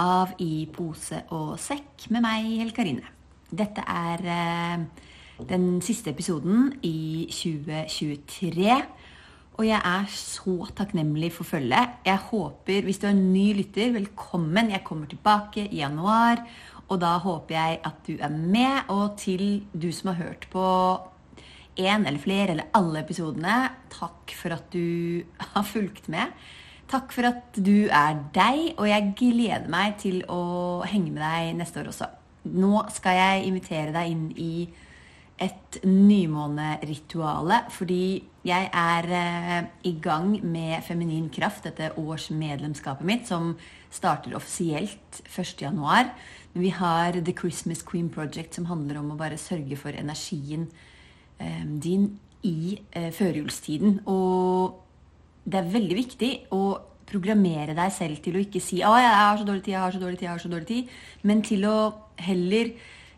av I pose og sekk med meg, Hel Karine. Dette er eh, den siste episoden i 2023. Og jeg er så takknemlig for følget. Jeg håper, hvis du er ny lytter, velkommen. Jeg kommer tilbake i januar. Og da håper jeg at du er med. Og til du som har hørt på én eller flere eller alle episodene, takk for at du har fulgt med. Takk for at du er deg, og jeg gleder meg til å henge med deg neste år også. Nå skal jeg invitere deg inn i et nymånerituale, fordi jeg er eh, i gang med Feminin kraft, dette årsmedlemskapet mitt, som starter offisielt 1.1. Men vi har The Christmas Queen Project, som handler om å bare sørge for energien eh, din i eh, førjulstiden. Og det er veldig viktig å programmere deg selv til å ikke si 'Å, jeg har så dårlig tid, jeg har så dårlig tid', jeg har så dårlig tid, men til å heller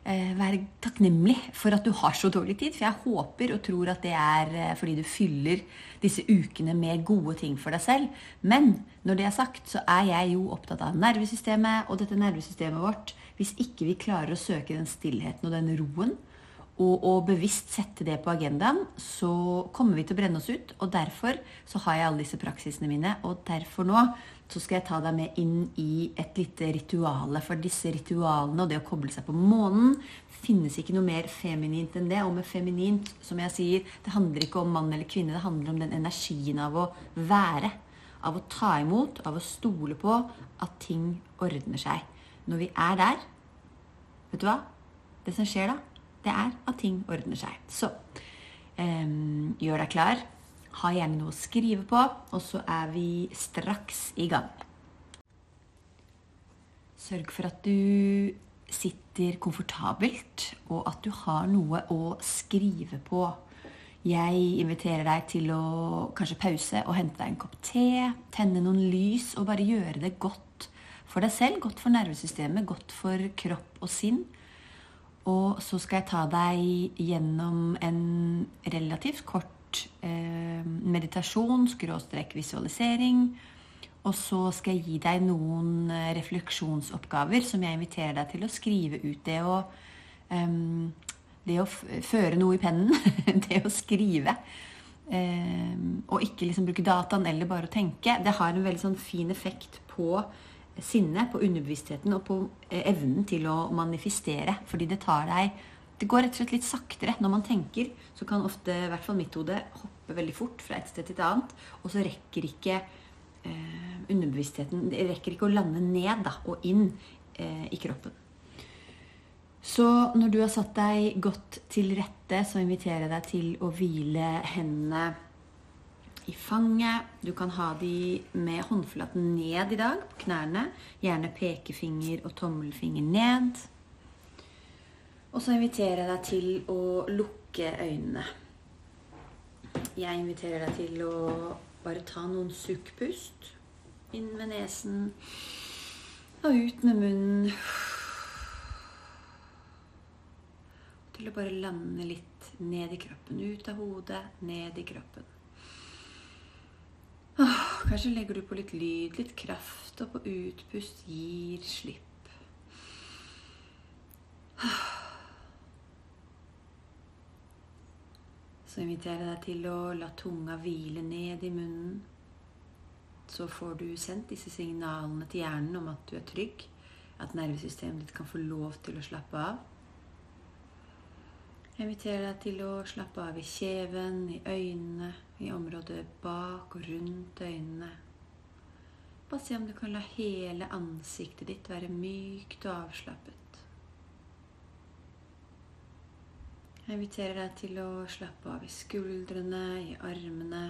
eh, være takknemlig for at du har så dårlig tid. For jeg håper og tror at det er eh, fordi du fyller disse ukene med gode ting for deg selv. Men når det er sagt, så er jeg jo opptatt av nervesystemet og dette nervesystemet vårt. Hvis ikke vi klarer å søke den stillheten og den roen, og, og, bevisst sette det på agendaen, så kommer vi til å brenne oss ut. Og derfor så har jeg alle disse praksisene mine. Og derfor nå så skal jeg ta deg med inn i et lite rituale. For disse ritualene og det å koble seg på månen finnes ikke noe mer feminint enn det. Og med feminint, som jeg sier, det handler ikke om mann eller kvinne. Det handler om den energien av å være. Av å ta imot, av å stole på at ting ordner seg. Når vi er der, vet du hva? Det som skjer da, det er at ting ordner seg. Så um, gjør deg klar. Ha gjerne noe å skrive på, og så er vi straks i gang. Sørg for at du sitter komfortabelt, og at du har noe å skrive på. Jeg inviterer deg til å kanskje pause og hente deg en kopp te, tenne noen lys og bare gjøre det godt for deg selv, godt for nervesystemet, godt for kropp og sinn. Og så skal jeg ta deg gjennom en relativt kort eh, meditasjon, skråstrek visualisering. Og så skal jeg gi deg noen eh, refleksjonsoppgaver som jeg inviterer deg til å skrive ut. Det å, um, det å føre noe i pennen. det å skrive. Um, og ikke liksom bruke dataen eller bare å tenke. Det har en veldig sånn fin effekt på sinne, på underbevisstheten og på eh, evnen til å manifestere. Fordi det tar deg Det går rett og slett litt saktere. Når man tenker, så kan ofte, i hvert fall mitt hode, hoppe veldig fort fra et sted til et annet. Og så rekker ikke eh, underbevisstheten Det rekker ikke å lande ned da, og inn eh, i kroppen. Så når du har satt deg godt til rette, så inviterer jeg deg til å hvile hendene i fanget. Du kan ha de med håndflaten ned i dag, på knærne. Gjerne pekefinger og tommelfinger ned. Og så inviterer jeg deg til å lukke øynene. Jeg inviterer deg til å bare ta noen sukkpust. Inn med nesen og ut med munnen. Til å bare lande litt ned i kroppen. Ut av hodet, ned i kroppen. Kanskje legger du på litt lyd, litt kraft, og på utpust gir slipp. Så inviterer jeg deg til å la tunga hvile ned i munnen. Så får du sendt disse signalene til hjernen om at du er trygg, at nervesystemet ditt kan få lov til å slappe av. Jeg inviterer deg til å slappe av i kjeven, i øynene, i området bak og rundt øynene. Bare se om du kan la hele ansiktet ditt være mykt og avslappet. Jeg inviterer deg til å slappe av i skuldrene, i armene.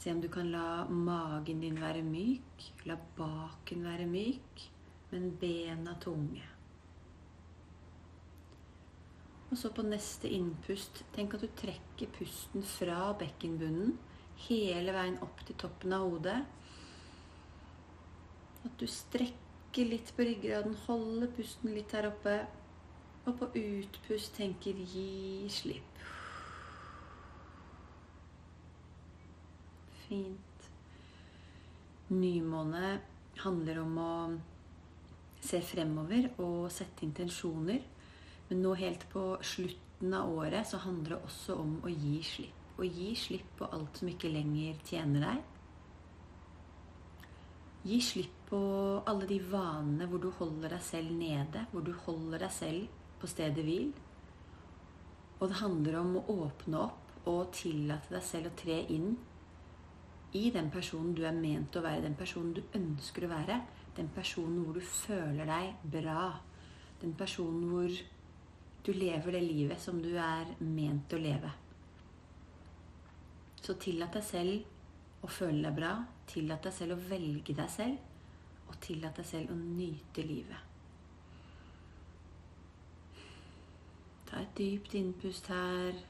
Se om du kan la magen din være myk. La baken være myk, men bena tunge. Og så på neste innpust, tenk at du trekker pusten fra bekkenbunnen hele veien opp til toppen av hodet. At du strekker litt på ryggraden, holder pusten litt her oppe. Og på utpust tenker 'gi slipp'. Fint. Nymåne handler om å se fremover og sette intensjoner. Men nå helt på slutten av året så handler det også om å gi slipp. Å gi slipp på alt som ikke lenger tjener deg. Gi slipp på alle de vanene hvor du holder deg selv nede, hvor du holder deg selv på stedet hvil. Og det handler om å åpne opp og tillate deg selv å tre inn i den personen du er ment å være, den personen du ønsker å være, den personen hvor du føler deg bra, den personen hvor du lever det livet som du er ment å leve. Så tillat deg selv å føle deg bra. Tillat deg selv å velge deg selv. Og tillat deg selv å nyte livet. Ta et dypt innpust her.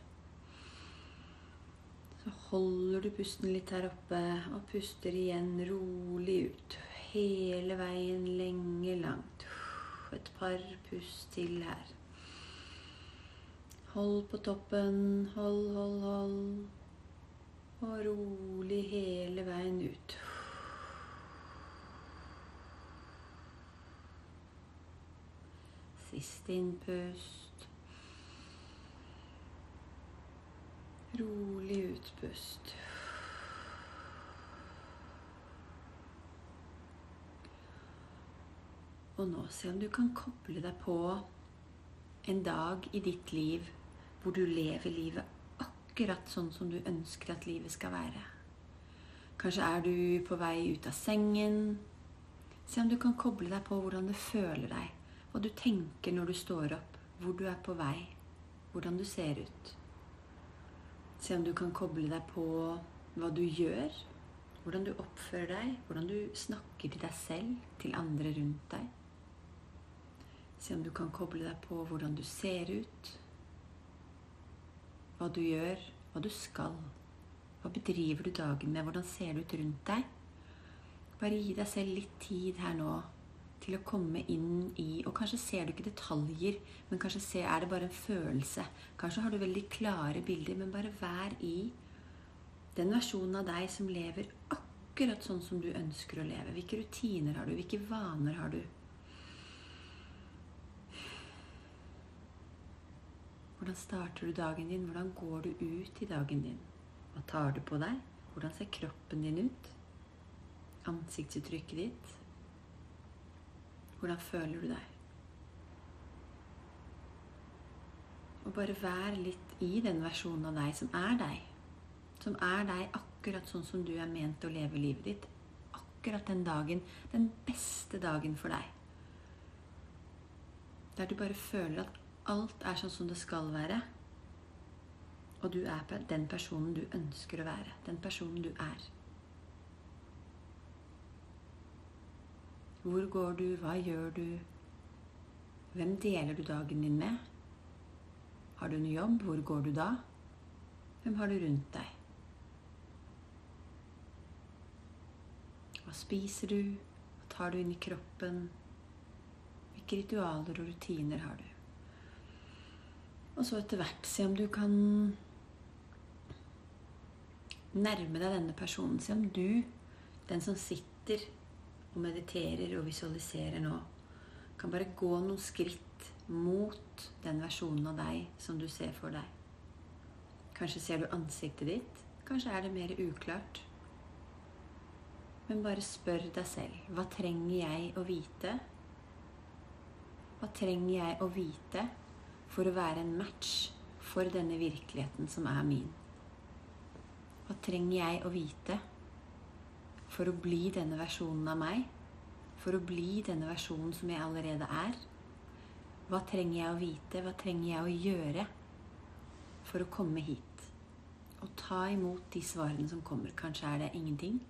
Så holder du pusten litt her oppe og puster igjen rolig ut. Hele veien lenge, langt. Et par pust til her. Hold på toppen. Hold, hold, hold. Og rolig hele veien ut. Siste innpust. Rolig utpust. Og nå se om du kan koble deg på en dag i ditt liv hvor du lever livet akkurat sånn som du ønsker at livet skal være. Kanskje er du på vei ut av sengen. Se om du kan koble deg på hvordan du føler deg, hva du tenker når du står opp, hvor du er på vei, hvordan du ser ut. Se om du kan koble deg på hva du gjør, hvordan du oppfører deg, hvordan du snakker til deg selv, til andre rundt deg. Se om du kan koble deg på hvordan du ser ut, hva du gjør, hva du skal. Hva bedriver du dagen med? Hvordan ser det ut rundt deg? Bare gi deg selv litt tid her nå til å komme inn i Og kanskje ser du ikke detaljer, men kanskje ser, er det bare en følelse. Kanskje har du veldig klare bilder, men bare vær i den versjonen av deg som lever akkurat sånn som du ønsker å leve. Hvilke rutiner har du? Hvilke vaner har du? Hvordan starter du dagen din? Hvordan går du ut i dagen din? Hva tar du på deg? Hvordan ser kroppen din ut? Ansiktsuttrykket ditt? Hvordan føler du deg? Og bare vær litt i den versjonen av deg som er deg. Som er deg akkurat sånn som du er ment å leve livet ditt. Akkurat den dagen. Den beste dagen for deg. Der du bare føler at alt er sånn som det skal være. Og du er den personen du ønsker å være. Den personen du er. Hvor går du? Hva gjør du? Hvem deler du dagen din med? Har du en jobb? Hvor går du da? Hvem har du rundt deg? Hva spiser du? Hva tar du inn i kroppen? Hvilke ritualer og rutiner har du? Og så etter hvert se om du kan nærme deg denne personen. Se om du, den som sitter og mediterer og visualiserer nå, kan bare gå noen skritt mot den versjonen av deg som du ser for deg. Kanskje ser du ansiktet ditt. Kanskje er det mer uklart. Men bare spør deg selv hva trenger jeg å vite? Hva trenger jeg å vite for å være en match for denne virkeligheten som er min? Hva trenger jeg å vite for å bli denne versjonen av meg? For å bli denne versjonen som jeg allerede er? Hva trenger jeg å vite? Hva trenger jeg å gjøre for å komme hit? Og ta imot de svarene som kommer. Kanskje er det ingenting.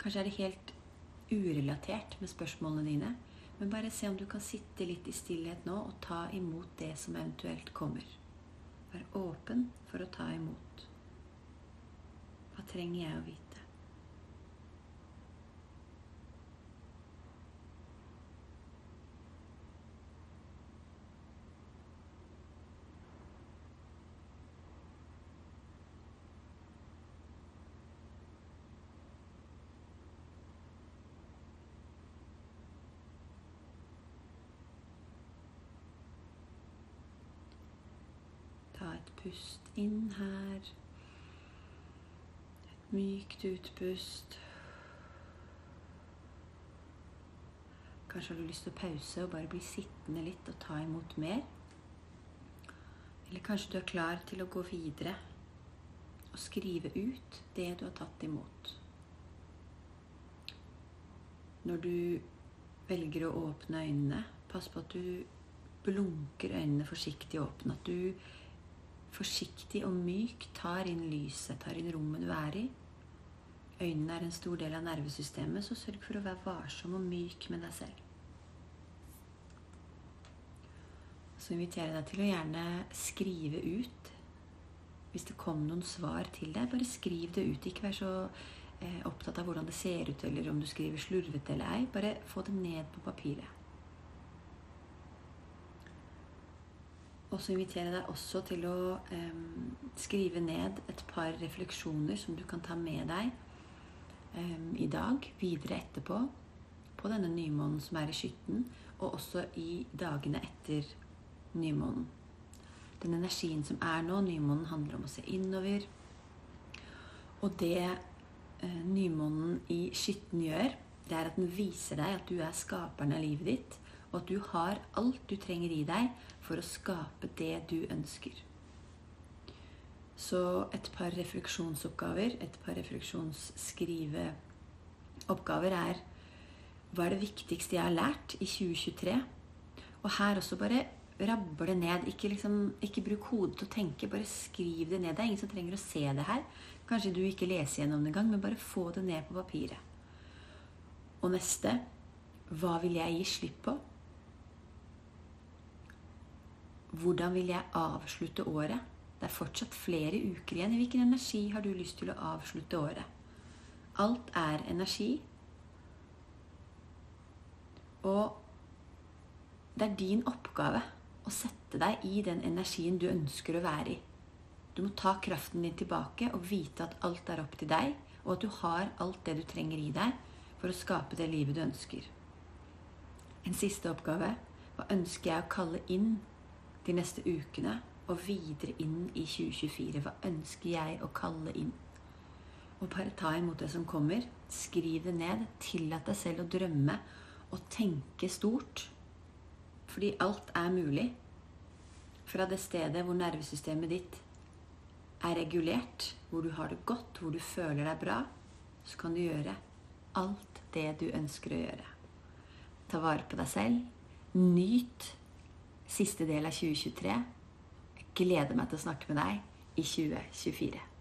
Kanskje er det helt urelatert med spørsmålene dine. Men bare se om du kan sitte litt i stillhet nå og ta imot det som eventuelt kommer. Vær åpen for å ta imot. Hva trenger jeg å vite? Ta et pust inn her. Et mykt utpust. Kanskje har du lyst til å pause og bare bli sittende litt og ta imot mer. Eller kanskje du er klar til å gå videre og skrive ut det du har tatt imot. Når du velger å åpne øynene, pass på at du blunker øynene forsiktig åpne. At du forsiktig og myk tar inn lyset, tar inn rommet du er i. Øynene er en stor del av nervesystemet, så sørg for å være varsom og myk med deg selv. Så inviterer jeg deg til å gjerne skrive ut hvis det kom noen svar til deg. Bare skriv det ut. Ikke vær så eh, opptatt av hvordan det ser ut, eller om du skriver slurvete eller ei. Bare få det ned på papiret. Og så inviterer jeg deg også til å um, skrive ned et par refleksjoner som du kan ta med deg um, i dag, videre etterpå, på denne nymånen som er i skytten, og også i dagene etter nymånen. Den energien som er nå, nymånen, handler om å se innover. Og det uh, nymånen i skytten gjør, det er at den viser deg at du er skaperen av livet ditt, og at du har alt du trenger i deg for å skape det du ønsker. Så et par refleksjonsoppgaver, et par refleksjonsskriveoppgaver er hva er det viktigste jeg har lært i 2023? Og her også bare rable ned. Ikke, liksom, ikke bruk hodet til å tenke, bare skriv det ned. Det er ingen som trenger å se det her. Kanskje du ikke leser gjennom det engang, men bare få det ned på papiret. Og neste hva vil jeg gi slipp på? Hvordan vil jeg avslutte året? Det er fortsatt flere uker igjen. I hvilken energi har du lyst til å avslutte året? Alt er energi. Og det er din oppgave å sette deg i den energien du ønsker å være i. Du må ta kraften din tilbake og vite at alt er opp til deg, og at du har alt det du trenger i deg for å skape det livet du ønsker. En siste oppgave. Hva ønsker jeg å kalle inn de neste ukene og videre inn i 2024. Hva ønsker jeg å kalle inn? Og bare ta imot det som kommer. Skriv det ned. Tillat deg selv å drømme og tenke stort. Fordi alt er mulig. Fra det stedet hvor nervesystemet ditt er regulert, hvor du har det godt, hvor du føler deg bra, så kan du gjøre alt det du ønsker å gjøre. Ta vare på deg selv. Nyt siste del av 2023. Jeg gleder meg til å snakke med deg i 2024.